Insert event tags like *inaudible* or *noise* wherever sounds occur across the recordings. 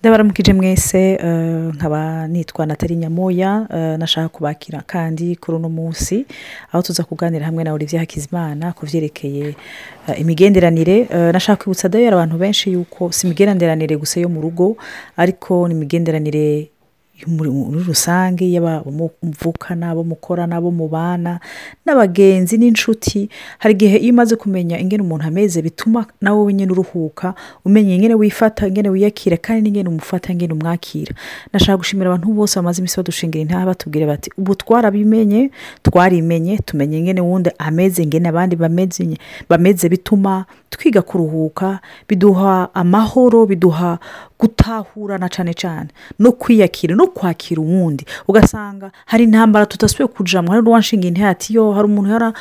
ndabaramukije mwese nkaba nitwa natali nyamoya nashaka kubakira kandi kuri uno munsi aho tuza kuganira hamwe na olivier hakizimana ku byerekeye imigenderanire. Nashaka kwibutsa dayari abantu benshi yuko si imigenderanire gusa yo mu rugo ariko ni imigenderanire muri rusange y'abo muvukana abo mukorana abo mubana n'abagenzi n'inshuti. Hari igihe iyo umaze kumenya ingene umuntu ameze bituma nawe wenyine uruhuka umenya ingene wifata ingene wiyakira kandi n'ingene umufata ingene umwakira. Nashaka gushimira abantu bose bamaze iminsi badushingira intaha batubwira bati ubu twarabimenye twarimenye tumenye ingene wundi ameze ingene abandi bameze. Bituma twiga kuruhuka biduha amahoro biduha gutahurana cyane cyane no kwiyakira no kwakira uwundi. Ugasanga hari intambara tudasubiye kujamo hari n'uwanshinga intebe ati yo hari umuntu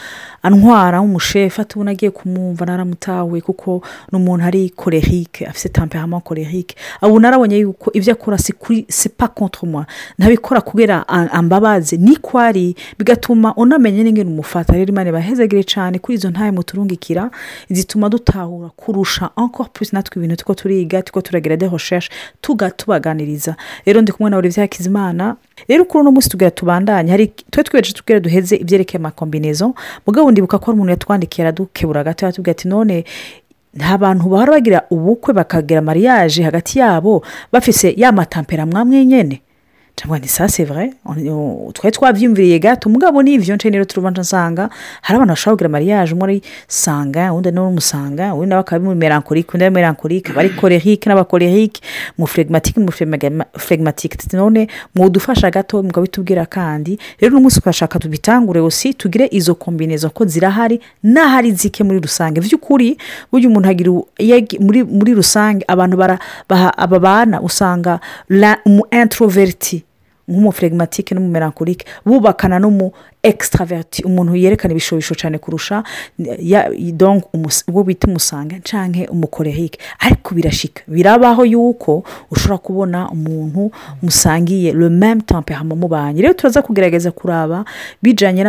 antwara nk'umushefu atubona agiye kumwumva naramutawe kuko ni umuntu ari korerike afite tamperament korerike ubu narabonye yuko ibyo akora si sepa kontoroma ntabikora kubera ambabazi. Niko ari bigatuma unamenya n'ingene umufata. Rero imana ibahezagire cyane kuri izo ntahe muturungikira zituma dutahura kurusha encore plus natwe ibintu tuko turiga tuko turagira de recherche tubaganiriza rero ndi kumwe na olivier hakizimana. Rero kuri uno munsi tugira tubandanye hari twe twereje tubwire duheze ibyerekeye amakombinezo mugabo ndibuka ko hari umuntu yatwandikiye aradukebura gato yatubwira ati none nta bantu bahora bagira ubukwe bakagira mariage hagati yabo bafise ya matampera mwamwe nyine cyangwa ni sa sevure twari twabyumviriye gato. Mugabo n'ibyo nce rero turubanza nsanga hari abantu bashobora kugira mariage. Umwe ari sanga undi ni umusanga undi nawe akaba muri melancholique undi ari melancholique. Bari korerike n'abakorerike mu flegmatike mu flegmatike none mwudufasha gato mukabitubwira kandi. Rero uno munsi twashaka tubitangure usi tugire izo kombinezo ko zirahari n'ahari zike muri rusange. By'ukuri burya umuntu agira muri rusange abantu babana usanga umu introverti. Nk'umuflegmatike n'umumelancholique bubakana n'umu extraverti umuntu yerekana ibishobisho cyane kurusha uwo bita umusanga cyangwa umukorerike ariko birashika birabaho yuko ushobora kubona umuntu musangiye le meme temperament mubanye. Rero turaza kugerageza kuraba bijyanye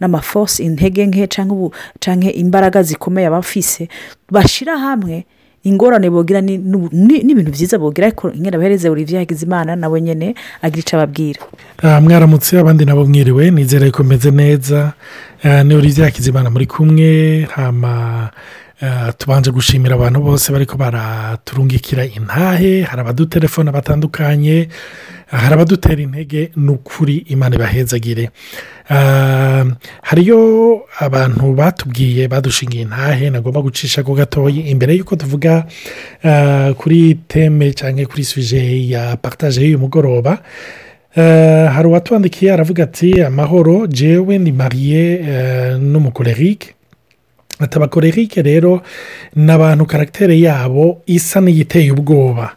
n'amaforce intege nke cyangwa imbaraga zikomeye abafise bashyira hamwe ingorane bogira n'ibintu byiza bogira ariko nyine abahereze olivier hakizimana nawe nyine agira icyo ababwira. Mwaramutse abandi nabo mwiriwe nizere ko meze neza. Ni olivier hakizimana muri kumwe hama tubanje gushimira abantu bose bari ko baraturungikira intahe. Hari abadutelefone batandukanye. Hari abadutera intege ni ukuri imana ibahezagire hariyo abantu batubwiye badushingiye intahe nagomba gucisha ko gatoya imbere y'uko tuvuga kuri teme cyangwa kuri suje ya paritaje y'uyu mugoroba hari uwatwandikiye aravuga ati amahoro jewe ni mariye n'umukorerike atabakorerike rero ni abantu karagitere yabo isa n'iyiteye ubwoba.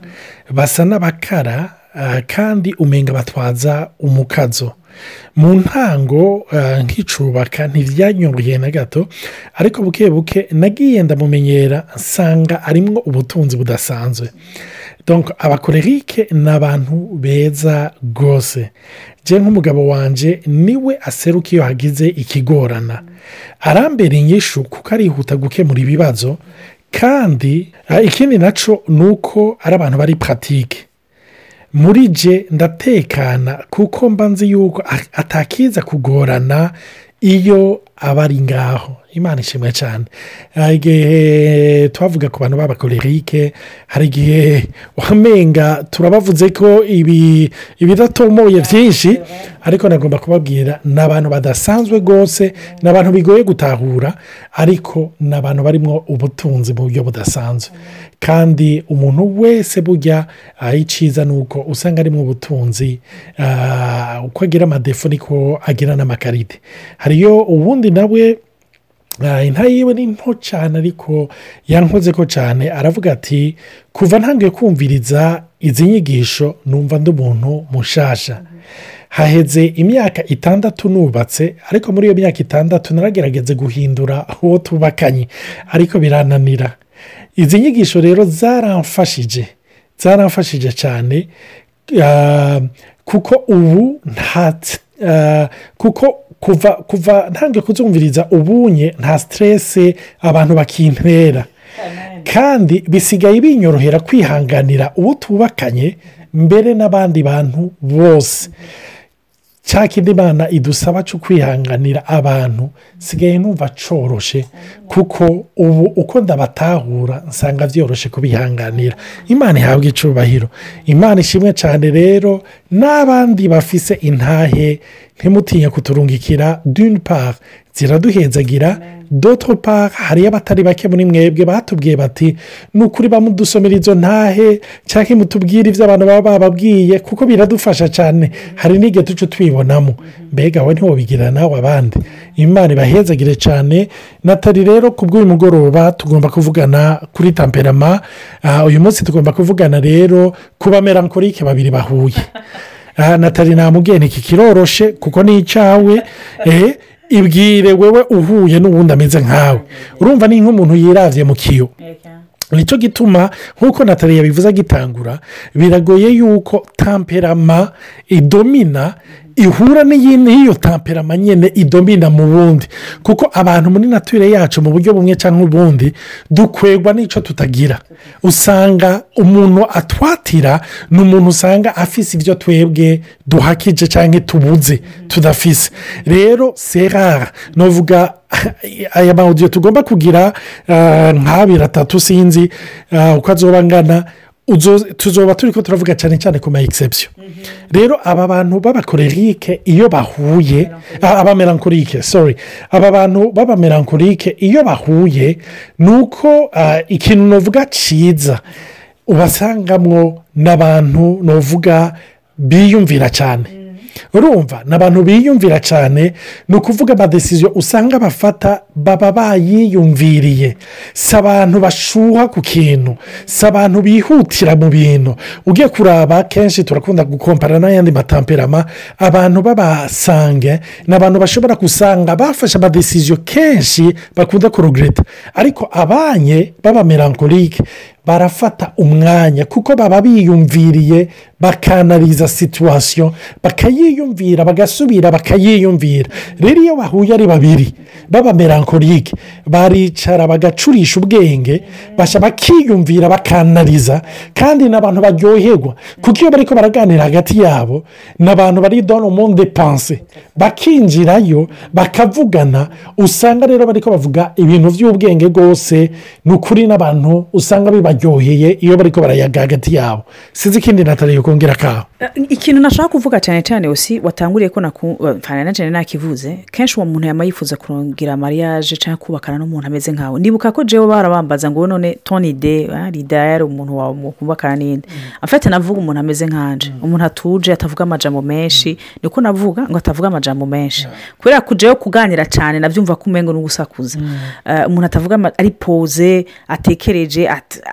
Basa n'abakara kandi umenga batwaza umukazo. Mu ntango nk'icubaka ntibyanyoroheye na gato ariko buke buke nagiye ndamumenyera nsanga arimwo ubutunzi budasanzwe. Abakorerike ni abantu beza rwose. Njye nk'umugabo wanjye ni we aseruka iyo hagize ikigorana. Arambera inyishu kuko arihuta gukemura ibibazo kandi ikindi na cyo ni uko ari abantu bari puratike muri je ndatekana kuko mba nzi yuko atakiza kugorana iyo aba ari ngaho. Imana ishimwe cyane igihe twavuga ku bantu b'abakorerike hari igihe wamenga turabavuze ko ibi ibidatomoye byinshi ariko nagomba kubabwira ni abantu badasanzwe rwose ni abantu bigoye gutahura ariko ni abantu barimo ubutunzi mu buryo budasanzwe. Kandi umuntu wese burya icyiza ni uko usanga arimo ubutunzi uko agira amadefu niko agira n'amakarite hariyo ubundi nawe inta yiwe ni nto cyane ariko yankoze ko cyane aravuga ati kuva ntangiye kumviriza izi nyigisho numva ndi umuntu mushasha. Haheze imyaka itandatu nubatse ariko muri iyo myaka itandatu naragerageze guhindura uwo tubakanye ariko birananira. Izi nyigisho rero zaramfashije zaramfashije cyane kuko ubu nta kuko kuva kuva ntange kuzumviriza ubunye nta siterese abantu bakintera. Kandi bisigaye binyorohera kwihanganira uwo tubakanye mbere n'abandi bantu bose. Cya kindi imana idusaba cyo kwihanganira abantu sigaye numva coroshe kuko ubu uko ndabatahura nsanga byoroshye kubihanganira. Imana ihabwa icubahiro. Imana ishimwe cyane rero n'abandi bafise intahe ntimutinye kuturungikira. Dune part ziraduhenzagira doto part hariyo abatari bake muri mwebwe batubwiye bati ni ukuri bamudusomera izo ntahe cyangwa mutubwire ibyo abantu baba bababwiye kuko biradufasha cyane hari n'igihe tuce tubibonamo mbega we ntiwobigira nawe abandi imana ibahezagire cyane. Natali rero ku bw'uyu mugoroba tugomba kuvugana kuri tamperama uyu munsi tugomba kuvugana rero ku bamerankorike babiri bahuye. *laughs* Natali namubwiye iki kiroroshe kuko ni icyawe *laughs* ibwire wewe uhuye n'ubundi ameze nkawe. Urumva ni nk'umuntu yirabye mu kiyo. Nicyo gituma nk'uko natali yabivuze agitangura biragoye yuko tamperama idomina ihura n'iyo tamperama nyine idomina mu bundi kuko abantu muri nature yacu mu buryo bumwe cyangwa ubundi dukwegwa n'icyo tutagira. Usanga umuntu atwatira ni umuntu usanga afise ibyo twebwe duhakije cyangwa tubuze tudafise. Rero serara ni uvuga *laughs* aya mawudiyo tugomba kugira nk'abiri atatu sinzi uko azoba angana tuzoba turi ko turavuga cyane cyane ku ma egisepsiyo rero aba bantu b'abakorerike iyo bahuye abamerankorike sorry. Aba bantu b'abamerankorike iyo bahuye ni uko ikintu navuga cyiza ubasangamwo n'abantu navuga biyumvira cyane. Urumva ni abantu biyumvira cyane ni ukuvuga amadesiziyo usanga bafata baba bayiyumviriye. Si abantu bashuha ku kintu si abantu bihutira mu bintu. Ugiye kuraba kenshi turakunda gukompara n'ayandi matamperama abantu babasange ni abantu bashobora gusanga bafashe amadesiziyo kenshi bakunda kurogireta ariko abanye b'abamerankorike barafata umwanya kuko baba biyumviriye bakanariza situwasiyo bakayiyumvira bagasubira bakayiyumvira. Rero iyo bahuye ari babiri b'abamerankorike baricara bagacurisha ubwenge bakiyumvira bakanariza kandi ni abantu baryoherwa kuko iyo bari baraganira hagati yabo ni abantu bari dono monde panse bakinjirayo bakavugana usanga rero bari bavuga ibintu by'ubwenge rwose ni ukuri n'abantu usanga bibaryoheye iyo bari barayaga hagati yabo. Sinzi ikindi nataliye kongera kaho ikintu nashaka kuvuga cyane cyane usi watanguriye ko na cyane nakivuze kenshi uwo muntu yaba yifuza kurongera mariage cyangwa kubakana n'umuntu ameze nkawe. Ndibuka ko jewe barabambaza ngo none toni de rida yari umuntu wawe mu kubakana n'indi afite navuga umuntu ameze nkanje. Umuntu atuje atavuga amajambo menshi. Niko navuga ngo atavuga amajambo menshi. Kubera ko jewe kuganira cyane nabyumva ko umengo n'ugusakuza umuntu atavuga ari poze atekereje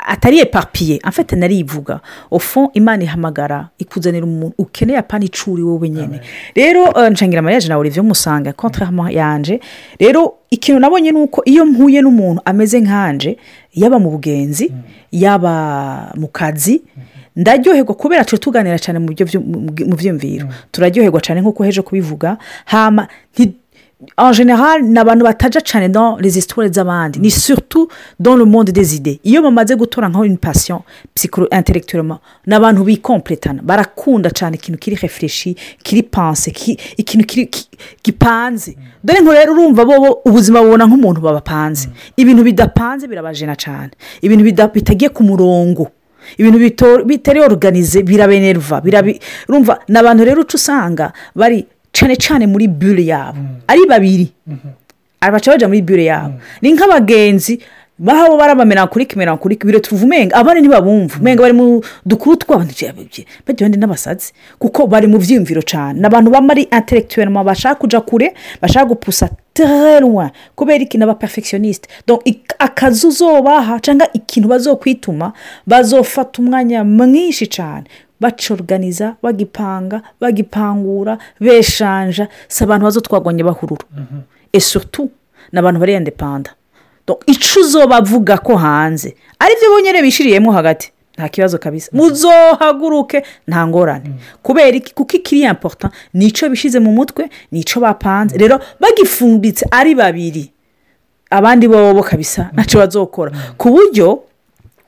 atari epapiye afite narivuga. Ofu imana ihamagara ikuzanira umuntu ukeneye apana icuri wowe nyine rero nshangira mariage nawe urive musanga kontrama yanje rero ikintu nabonye ni uko iyo mpuye n'umuntu ameze nkanje yaba mu bugenzi yaba mu kazi ndaryoherwa kubera tujya tuganira cyane mu byumviro turaryoherwa cyane nk'uko heje kubivuga. Hama en general ni abantu bataja cyane dans les histoires z'abandi ni surtout dans le monde des idées. Iyo bamaze gutora nkaho une passion psycholo intellectuellement ni abantu bikompletana barakunda cyane ikintu kiri refureshi kiri panse ikintu gipanze dore ngo rero urumva bo ubuzima bubona nk'umuntu babapanze. Ibintu bidapanze birabajena cyane ibintu bitagiye ku murongo. Ibintu bitari oruganize birabenerva urumva ni abantu rero uca usanga bari cyane cyane muri bure yabo. Ari babiri. Baca bajya muri bure yabo. Ni nk'abagenzi baho barabamera kuri kimera kuri biro tuvuga umenga abandi ntibabumva. Umenga bari mu dukuru twabo bandi n'abasazi kuko bari mu byiyumviro cyane ni abantu bamari interegituwelema bashaka kujya kure bashaka gupusa terwa kubera ikintu aba perfectioniste akazi uzobaha cyangwa ikintu bazokwituma bazofata umwanya mwinshi cyane bacoruganiza bagipanga bagipangura beshanja si abantu bazotwagwanya bahurura. Esutu ni abantu bari indepanda icyo uzobavuga ko hanze ari byo bonyine bishiriyemo hagati nta kibazo kabisa. Muzohaguruke nta ngorane. Kubera iki? Kuko ikiri importa ni cyo bishyize mu mutwe ni cyo bapanze. Rero bagifumbitse ari babiri. Abandi bo kabisa ntacyo bazokora. Ku buryo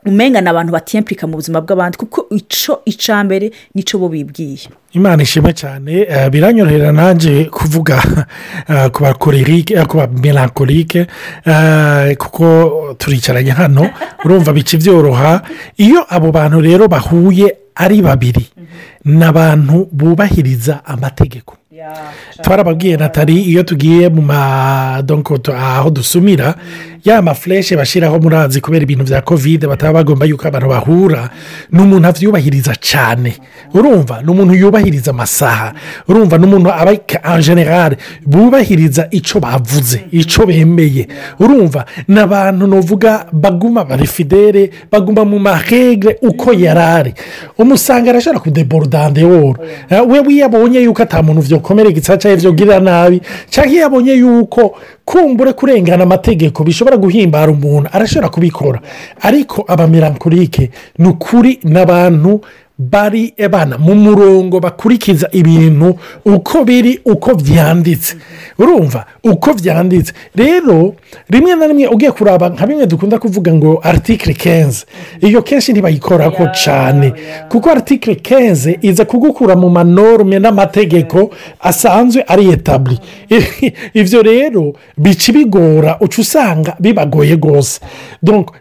umenga ni abantu batiyempurika mu buzima bw'abandi kuko icyo icya mbere ni cyo bo bibwiye. Imana ishimwe cyane eh, biranyorohera nanjye kuvuga *laughs* eh, ku bakorerike eh, ku bamelankolike kuko turicaranye hano *laughs* urumva bica byoroha iyo abo bantu rero bahuye ari babiri ni abantu bubahiriza amategeko. Twarababwiye natali iyo tugiye mu madonko aho dusumira ya mafureshe bashyiraho murazi kubera ibintu bya kovide bataba bagomba yuko abantu bahura. Ni umuntu abyubahiriza cyane urumva ni umuntu yubahiriza amasaha. Urumva ni umuntu aba generale bubahiriza icyo bavuze icyo bemeye. Urumva ni abantu nuvuga baguma bari fidele baguma mu mahegre uko yarari. Umusanga arashobora kudeborudande woro we wiyabonye yuko atamuntu byokomereka cyangwa byogirira nabi. Cyangwa iyo abonye yuko kumbure kurengana amategeko bishobora guhimbara umuntu arashobora kubikora. Ariko abamelankolike ni ukuri n'abantu bari abana mu murongo bakurikiza ibintu uko biri uko byanditse urumva? Uko byanditse rero rimwe na rimwe ugiye kuraba nka bimwe dukunda kuvuga ngo aritikire kenze iyo kenshi ntibayikoraho cyane kuko aritikire kenze iza kugukura mu manorme n'amategeko asanzwe ari etabli *laughs* ibyo rero bica bigora uca usanga bibagoye rwose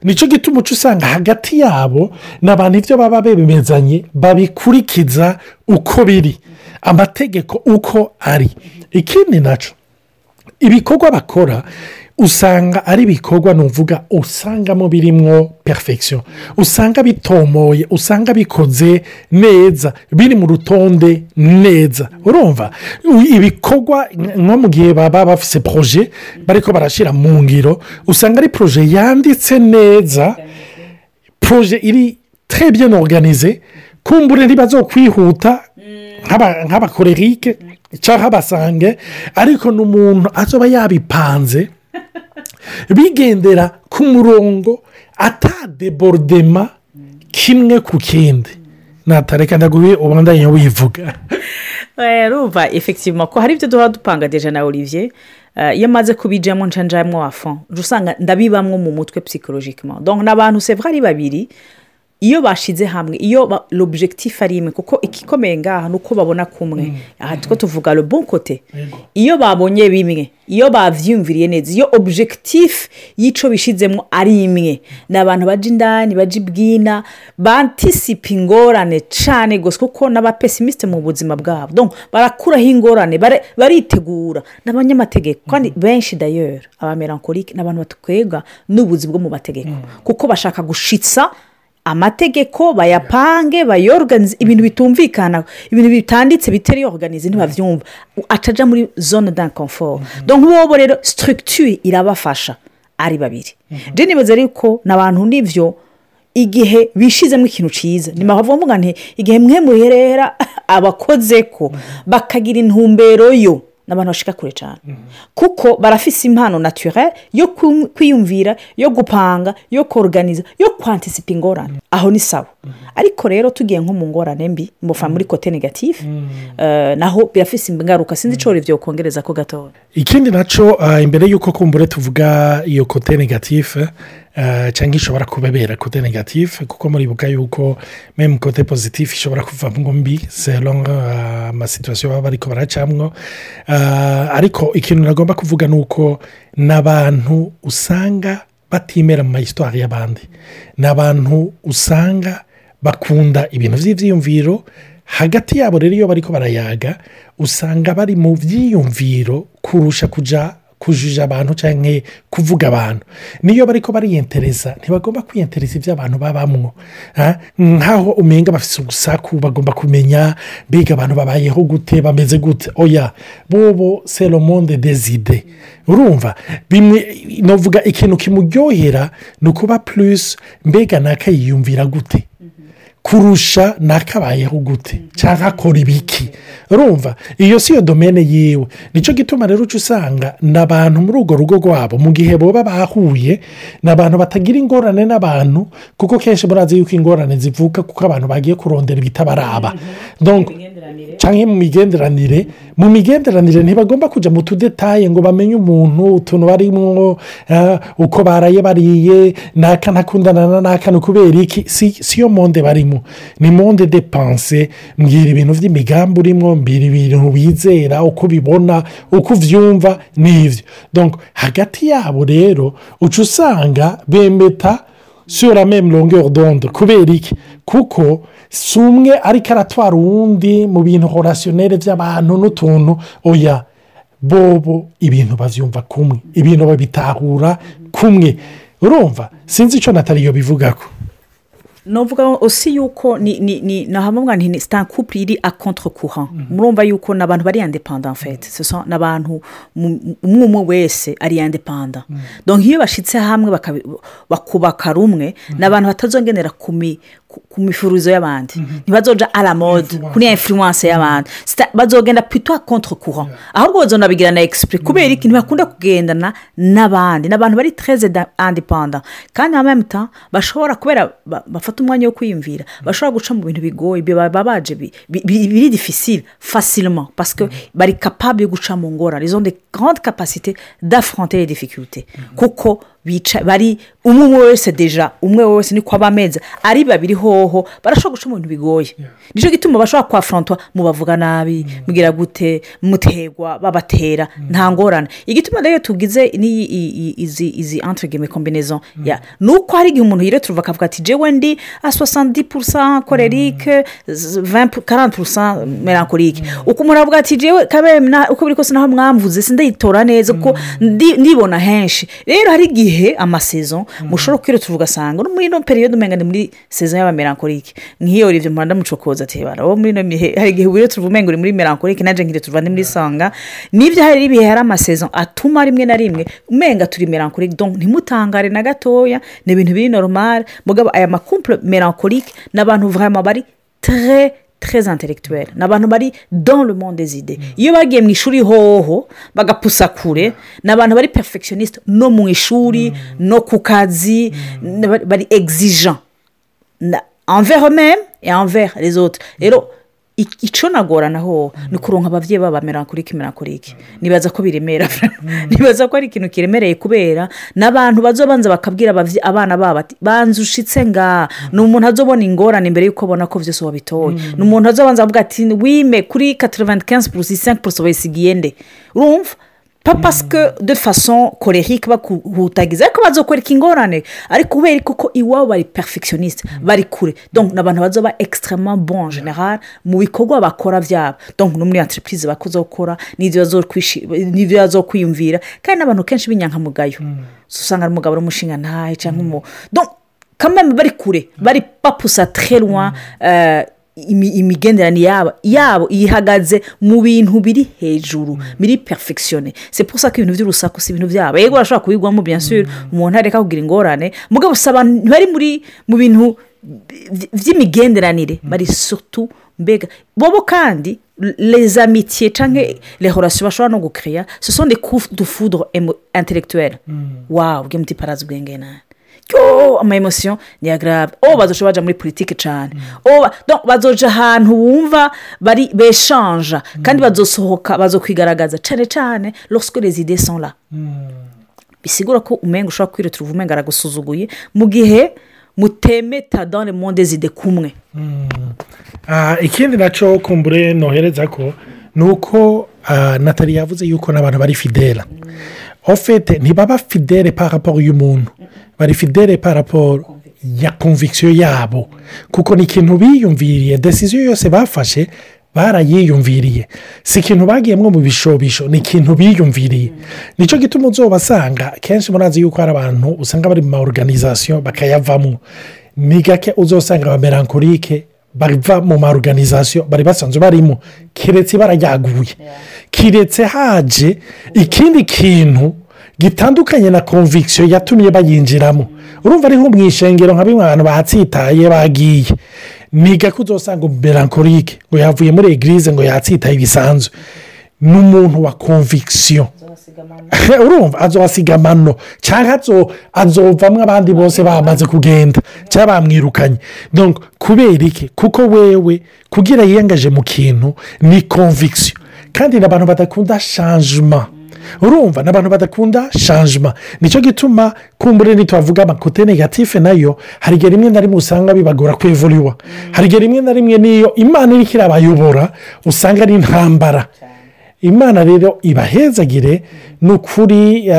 ni cyo gituma uca usanga hagati yabo n'abantu ibyo baba bemezanye. Babikurikiza uko biri. Amategeko uko ari. Ikindi na cyo ibikorwa bakora usanga ari ibikorwa nuvuga usangamo birimo perfection. Usanga bitomoye usanga bikoze neza biri mu rutonde neza. Urumva? Ibikorwa nko mu gihe baba bafite poroje bariko barashyira mu ngiro usanga ari poroje yanditse neza. Poroje iri trebye organize kumbure ntibazokwihuta nk'abakorerike cyangwa abasange ariko ni umuntu azoba yabipanze *laughs* bigendera ku murongo atadeborudema kimwe ku kindi. Natareka ndaguhe ubandanye wivuga. *laughs* Rumva efekitivu ko hari ibyo duhora dupanga deje na olivier. Iyo amaze kubijyamo ncanjamo wafu usanga ndabibamwo mu mutwe psikologikima ni abantu sevura ari babiri iyo bashize hamwe iyo l'objectif ari imwe kuko igikomeye ngaha ni uko babona kumwe. Aha two tuvuga le bon kote iyo babonye bimwe iyo babyiyumviriye neza iyo objectif y'icyo bishyizemo ari imwe. Ni abantu bajya indani bajya ibwina bantisipa ingorane cyane gusa kuko n'abapesimisite mu buzima bwabo. Barakuraho ingorane baritegura n'abanyamategeko. Kandi benshi dayeri abamerankorike ni abantu batwega n'ubuzi bwo mu mategeko. Kuko bashaka gushitsa amategeko bayapange bayorganize ibintu bitumvikana ibintu bitanditse bitari yoganize ntibabyumva atajya muri zone da komforo nk'ubu rero sitirigitire irabafasha ari babiri. Rero nibaza ariko ni abantu n'ibyo igihe bishizemo ikintu cyiza ni mpamvu nti igihe mwe muherera *laughs* abakoze ko bakagira intumbero yo. Ni abantu bashika kure cyane kuko barafise impano naturere yo kwiyumvira yo gupanga yo koruganiza yo kwantisipa ingorane. Aho ni sawa. Ariko rero tugiye nko mu ngorane mbi mufa muri kote negatifu naho birafise ingaruka. Sinzi icyo ibyo kongereza ko gatoya ikindi na cyo imbere y'uko kumbure tuvuga iyo kote negatifu cyangwa ishobora kubabera kote negatifu kuko muribuka yuko memu kote pozitifu ishobora kuvamo mbi sero amasituwasiyo baba bariko baracamwo ariko ikintu nagomba kuvuga ni uko ni abantu usanga batimera mu mayisitwari y'abandi ni abantu usanga bakunda ibintu by'ibyiyumviro hagati yabo rero iyo bari barayaga usanga bari mu byiyumviro kurusha kujya kujija abantu cyangwa kuvuga abantu. Niyo bari ko bariyentereza ntibagomba kwiyentereza ibyo abantu babamwo. Nk'aho umenga bafite urusaku bagomba kumenya mbega abantu babayeho gute bameze gute. Oya bobo seromonde dezide urumva bimwe navuga ikintu kimuryohera ni ukuba purisi mbega nakayiyumvira gute. Kurusha nakabayeho gute? Cyangwa akora ibiki? Urumva iyo si yo domene yiwe. Nicyo gituma rero uca usanga ni abantu muri urwo rugo rwabo mu gihe boba bahuye ni abantu batagira ingorane n'abantu kuko kenshi murazi yuko ingorane zivuka kuko abantu bagiye kurondera ibitabaraba. Cyangwa mu migenderanire. mu migenderanire ntibagomba kujya mu tudetaye ngo bamenye umuntu utuntu barimo uko baraye bariye naka ntakundana na naka ni ukubera iki? Si yo monde barimo. Ni monde de panse mbwira ibintu by'imigambi urimo mbwira ibintu wizera uko ubibona uko ubyumva n'ibyo hagati yabo rero uca usanga bemeta sura meme longueur d'onde. Kubera iki? Kuko si umwe ariko aratwara uwundi mu bintu horasiyoneri by'abantu n'utuntu oya bobo ibintu babyumva kumwe. Ibintu babitahura kumwe. Urumva? Sinzi icyo nataliyo bivuga ko navuga osi yuko ni ni ni ni ahamwe ni sita kupuri iri a contre courant murumva yuko ni abantu bari indepanda fete ni abantu umwe umwe wese ari indepanda donc iyo bashyitse hamwe bakubaka rumwe ni abantu batazongenera ku mifurizo y'abandi ntibazoja ara mode kuri influence y'abandi bazogenda pito a contre courant ahubwo bazonabigira na egisipuri kubera iki? Ntibakunda kugendana n'abandi. Ni abantu bari tereze indepanda kandi na memu bashobora kubera bafata umwanya wo kwiyumvira bashobora guca mu bintu bigoye baba baje biri difisire fasirima pasike bari kapabure yo guca mu ngorane. Izo de grande kapasite d'afronte les difficultés. Kuko bari umwe umwe wese deja umwe wese niko aba ameze ari babiri hoho barashobora guca mu bintu bigoye. Nicyo gituma bashobora kwafrontwa mubavuga nabi mbwira gute mutegwa babatera nta ngorane. Igituma rero tugize izi izi antirigeme kombinezo ni uko hari igihe umuntu yiretura bakavuga ati jewe ndi a sosandi purusa korerike karanti purusa melankorike uko umuntu avuga ati jewe kabere uko biri kose naho mwamvuze sindayitora neza kuko ndibona henshi. Rero hari igihe amasezo mushobora kwirutura ugasanga muri ino periyode umenya ni muri sezo y'abamelankorike nk'iyo rivyo mpanda mucokoza tebara wo muri ino mihe *laughs* hari igihe wirutura umenga uri muri melankorike naje nkirutura ndi muri sanga ni byo hari ibihe hari amasezo atuma rimwe na rimwe umenga turi melankorike donc ntimutangare na gatoya ni ibintu biri normal. Mugabo aya makumple melankorike ni abantu vraiment bari très très intellectuel. Ni abantu bari dans le monde des idées. Iyo bagiye mu ishuri hoho bagapusa kure. Ni abantu bari perfectioniste no mu ishuri no ku kazi bari exigent envers eux-mêmes et envers les autres. Rero icyo nagoranaho ni ukuronka ababyeyi baba melankorike melankorike nibaza ko biremera *laughs* nibaza ko ari ikintu kiremereye kubera n'abantu bazobanza bakabwira abana babo ati banza ushitse ngaha ni umuntu azobona ingorane mbere y'uko abona ko byose wabitoye. Ni umuntu azobanza avuga ati wime kuri kataravanti kensi purusi senke purusi wayisigiye nde? Urumva? Papasike de faso korerike bakutagiza ariko bazokwereka ingorane ariko kubera kuko iwabo bari perfectioniste bari kure ni abantu bazoba ekisitama bon general mu bikorwa bakora byabo no muri antiripurize bakoze gukora n'ibyo bazokwiyumvira kandi n'abantu kenshi b'inyankamugayo usanga ari umugabo n'umushinga ntahe cyangwa umu kamwe bari kure bari papusa terwa imigenderanire yabo yabo ihagaze mu bintu biri hejuru biri perfectione. Si pusa ko ibintu by'urusaku si ibintu byabo. Yego barashobora kubigwamo byansura umuntu areka kugira ingorane. Mugabo si abantu bari muri mu bintu by'imigenderanire bari sotu mbega bobo kandi lezamitiye cyangwa rehorasiyo bashobora no gukeya sosonde dufudro intelectuelle wawu bw'umuti parazi ubwenge nawe yo amayemosiyo ni agarabe o bazoca baja muri politiki cyane bazoja ahantu wumva bari beshanja kandi bazosohoka bazokwigaragaza cyane cyane lorsque les idées sont là. Bisigura ko umenga ushobora kwirutura uva umenga aragusuzuguye. Mu gihe mutemeta le monde zide kumwe. Ikindi na cyo kumbure nohereza ko ni uko natali yavuze yuko n'abantu bari fidela ofete ntibaba fidele paraporo y'umuntu bari fidele paraporo ya konvikisiyo yabo. Kuko ni ikintu biyumviriye desiziyo yose bafashe barayiyumviriye si ikintu bagiyemo mu bishobisho ni ikintu biyumviriye ni cyo gituma uzobasanga kenshi murazi yuko hari abantu usanga bari mu ma oruganizasiyo bakayavamo ni gake uzosanga abamerankorike bava mu ma oruganizasiyo bari basanzwe barimo. Keretse ibara ryaguye keretse haje ikindi kintu gitandukanye na konvikisiyo yatumye bayinjiramo. Urumva ari nko mu ishengero nka bimwe abantu bahatsitaye bagiye. Niga ko uzasanga melancholique ngo yavuye muri egirize ngo yatsitaye bisanzwe. Ni umuntu wa conviction. *laughs* Urumva? Azohasiga amano cyangwa azovamo abandi bose bamaze kugenda. Cyangwa bamwirukanye. Kubera iki? Kuko wewe kugira yiyangaje mu kintu ni conviction. Kandi ni abantu badakunda shanjima urumva? Ni abantu badakunda shanjima ni cyo gituma kumbure ntitwavuga amakote negatife na yo hari igihe rimwe na rimwe usanga bibagora kwevuriwa. Hari igihe rimwe na rimwe n'iyo imana iri irabayobora usanga ari intambara. Imana rero ibahezagire ni ukuri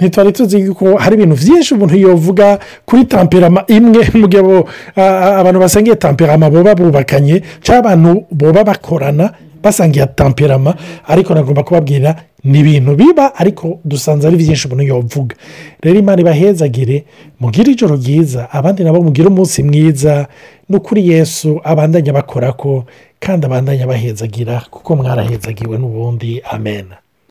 ntitwari tuzi ko hari ibintu byinshi umuntu yavuga kuri tamperama imwe. *laughs* Mu gihe abantu basangiye tamperama boba bubakanye cyangwa abantu boba bakorana basangiye tamperama ariko nagomba kubabwira ni ibintu biba ariko dusanze ari byinshi umuntu yavuga rero imana ibahezagire mugire ijoro ryiza abandi nabo mugire umunsi mwiza. Ni ukuri yesu abandanya bakora ko kandi abandanya bahezagira kuko mwarahezagiwe n'ubundi. Amena